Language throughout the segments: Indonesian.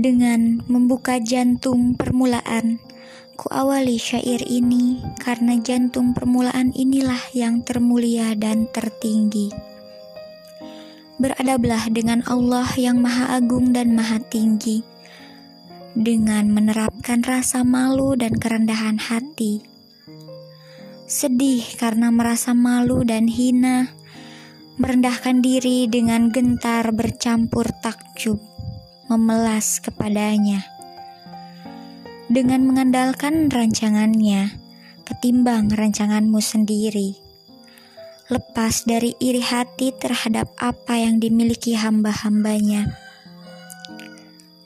Dengan membuka jantung permulaan, ku awali syair ini karena jantung permulaan inilah yang termulia dan tertinggi. Beradablah dengan Allah yang Maha Agung dan Maha Tinggi, dengan menerapkan rasa malu dan kerendahan hati. Sedih karena merasa malu dan hina, merendahkan diri dengan gentar bercampur takjub memelas kepadanya. Dengan mengandalkan rancangannya, ketimbang rancanganmu sendiri. Lepas dari iri hati terhadap apa yang dimiliki hamba-hambanya.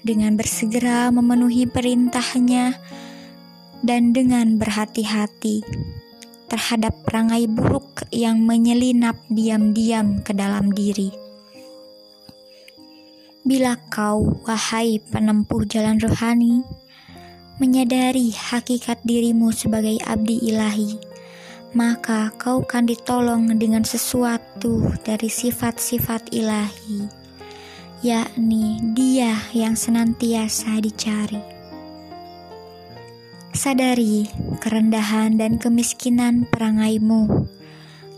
Dengan bersegera memenuhi perintahnya dan dengan berhati-hati terhadap perangai buruk yang menyelinap diam-diam ke dalam diri. Bila kau, wahai penempuh jalan rohani, menyadari hakikat dirimu sebagai abdi ilahi, maka kau akan ditolong dengan sesuatu dari sifat-sifat ilahi, yakni Dia yang senantiasa dicari. Sadari kerendahan dan kemiskinan perangaimu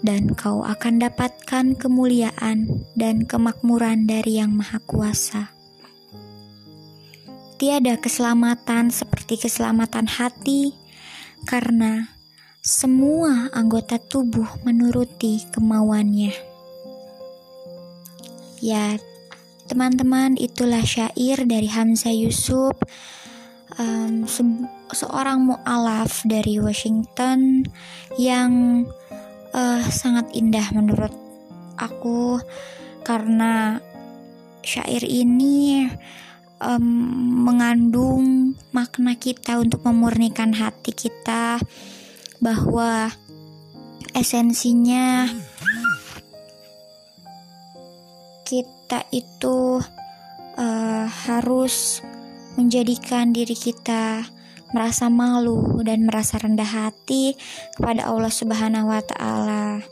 dan kau akan dapatkan kemuliaan dan kemakmuran dari Yang Maha Kuasa. Tiada keselamatan seperti keselamatan hati, karena semua anggota tubuh menuruti kemauannya. Ya, teman-teman, itulah syair dari Hamzah Yusuf, um, se seorang mu'alaf dari Washington yang uh, sangat indah menurut aku karena syair ini um, mengandung makna kita untuk memurnikan hati kita bahwa esensinya kita itu uh, harus menjadikan diri kita merasa malu dan merasa rendah hati kepada Allah Subhanahu wa taala.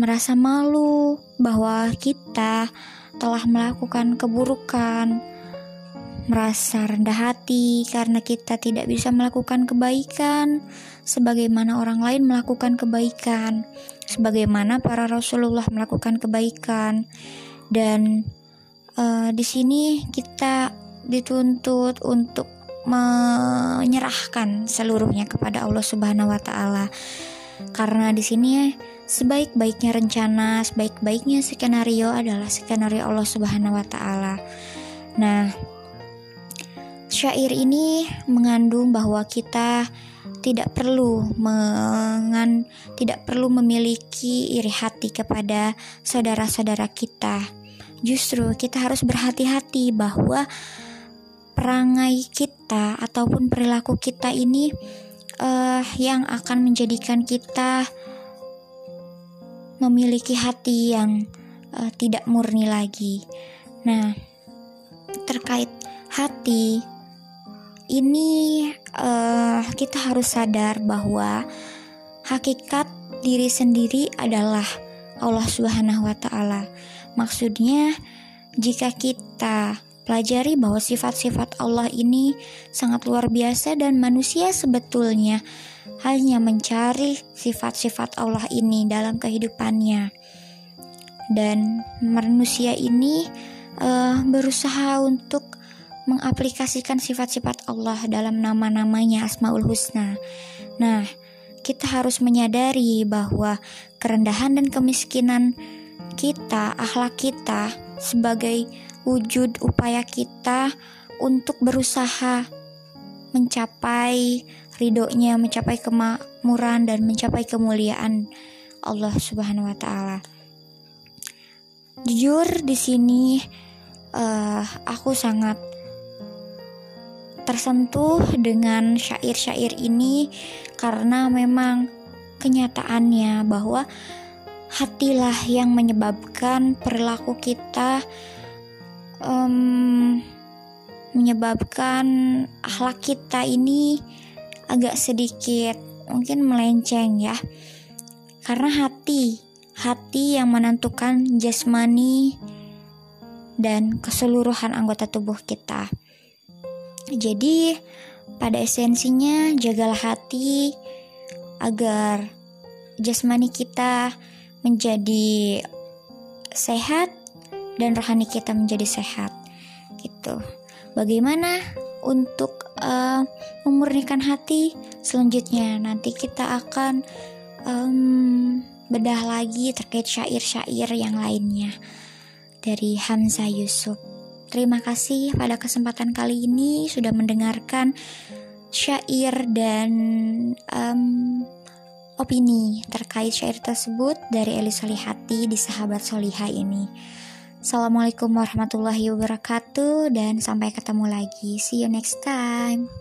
Merasa malu bahwa kita telah melakukan keburukan, merasa rendah hati karena kita tidak bisa melakukan kebaikan sebagaimana orang lain melakukan kebaikan, sebagaimana para Rasulullah melakukan kebaikan. Dan uh, di sini kita dituntut untuk menyerahkan seluruhnya kepada Allah Subhanahu wa taala. Karena di sini sebaik-baiknya rencana, sebaik-baiknya skenario adalah skenario Allah Subhanahu wa taala. Nah, syair ini mengandung bahwa kita tidak perlu mengan tidak perlu memiliki iri hati kepada saudara-saudara kita. Justru kita harus berhati-hati bahwa perangai kita ataupun perilaku kita ini uh, yang akan menjadikan kita memiliki hati yang uh, tidak murni lagi. Nah, terkait hati ini uh, kita harus sadar bahwa hakikat diri sendiri adalah Allah Subhanahu wa taala. Maksudnya jika kita Pelajari bahwa sifat-sifat Allah ini sangat luar biasa dan manusia sebetulnya hanya mencari sifat-sifat Allah ini dalam kehidupannya. Dan manusia ini uh, berusaha untuk mengaplikasikan sifat-sifat Allah dalam nama-namanya Asmaul Husna. Nah, kita harus menyadari bahwa kerendahan dan kemiskinan kita, akhlak kita sebagai wujud upaya kita untuk berusaha mencapai ridhonya, mencapai kemakmuran dan mencapai kemuliaan Allah Subhanahu wa taala. Jujur di sini uh, aku sangat tersentuh dengan syair-syair ini karena memang kenyataannya bahwa hatilah yang menyebabkan perilaku kita um, menyebabkan akhlak kita ini agak sedikit mungkin melenceng ya karena hati hati yang menentukan jasmani dan keseluruhan anggota tubuh kita. Jadi, pada esensinya jagalah hati agar jasmani kita menjadi sehat dan rohani kita menjadi sehat. Gitu. Bagaimana untuk uh, memurnikan hati? Selanjutnya nanti kita akan um, bedah lagi terkait syair-syair yang lainnya dari Hamzah Yusuf. Terima kasih pada kesempatan kali ini sudah mendengarkan syair dan um, opini terkait syair tersebut dari Eli Solihati di Sahabat Solihah ini. Assalamualaikum warahmatullahi wabarakatuh dan sampai ketemu lagi. See you next time.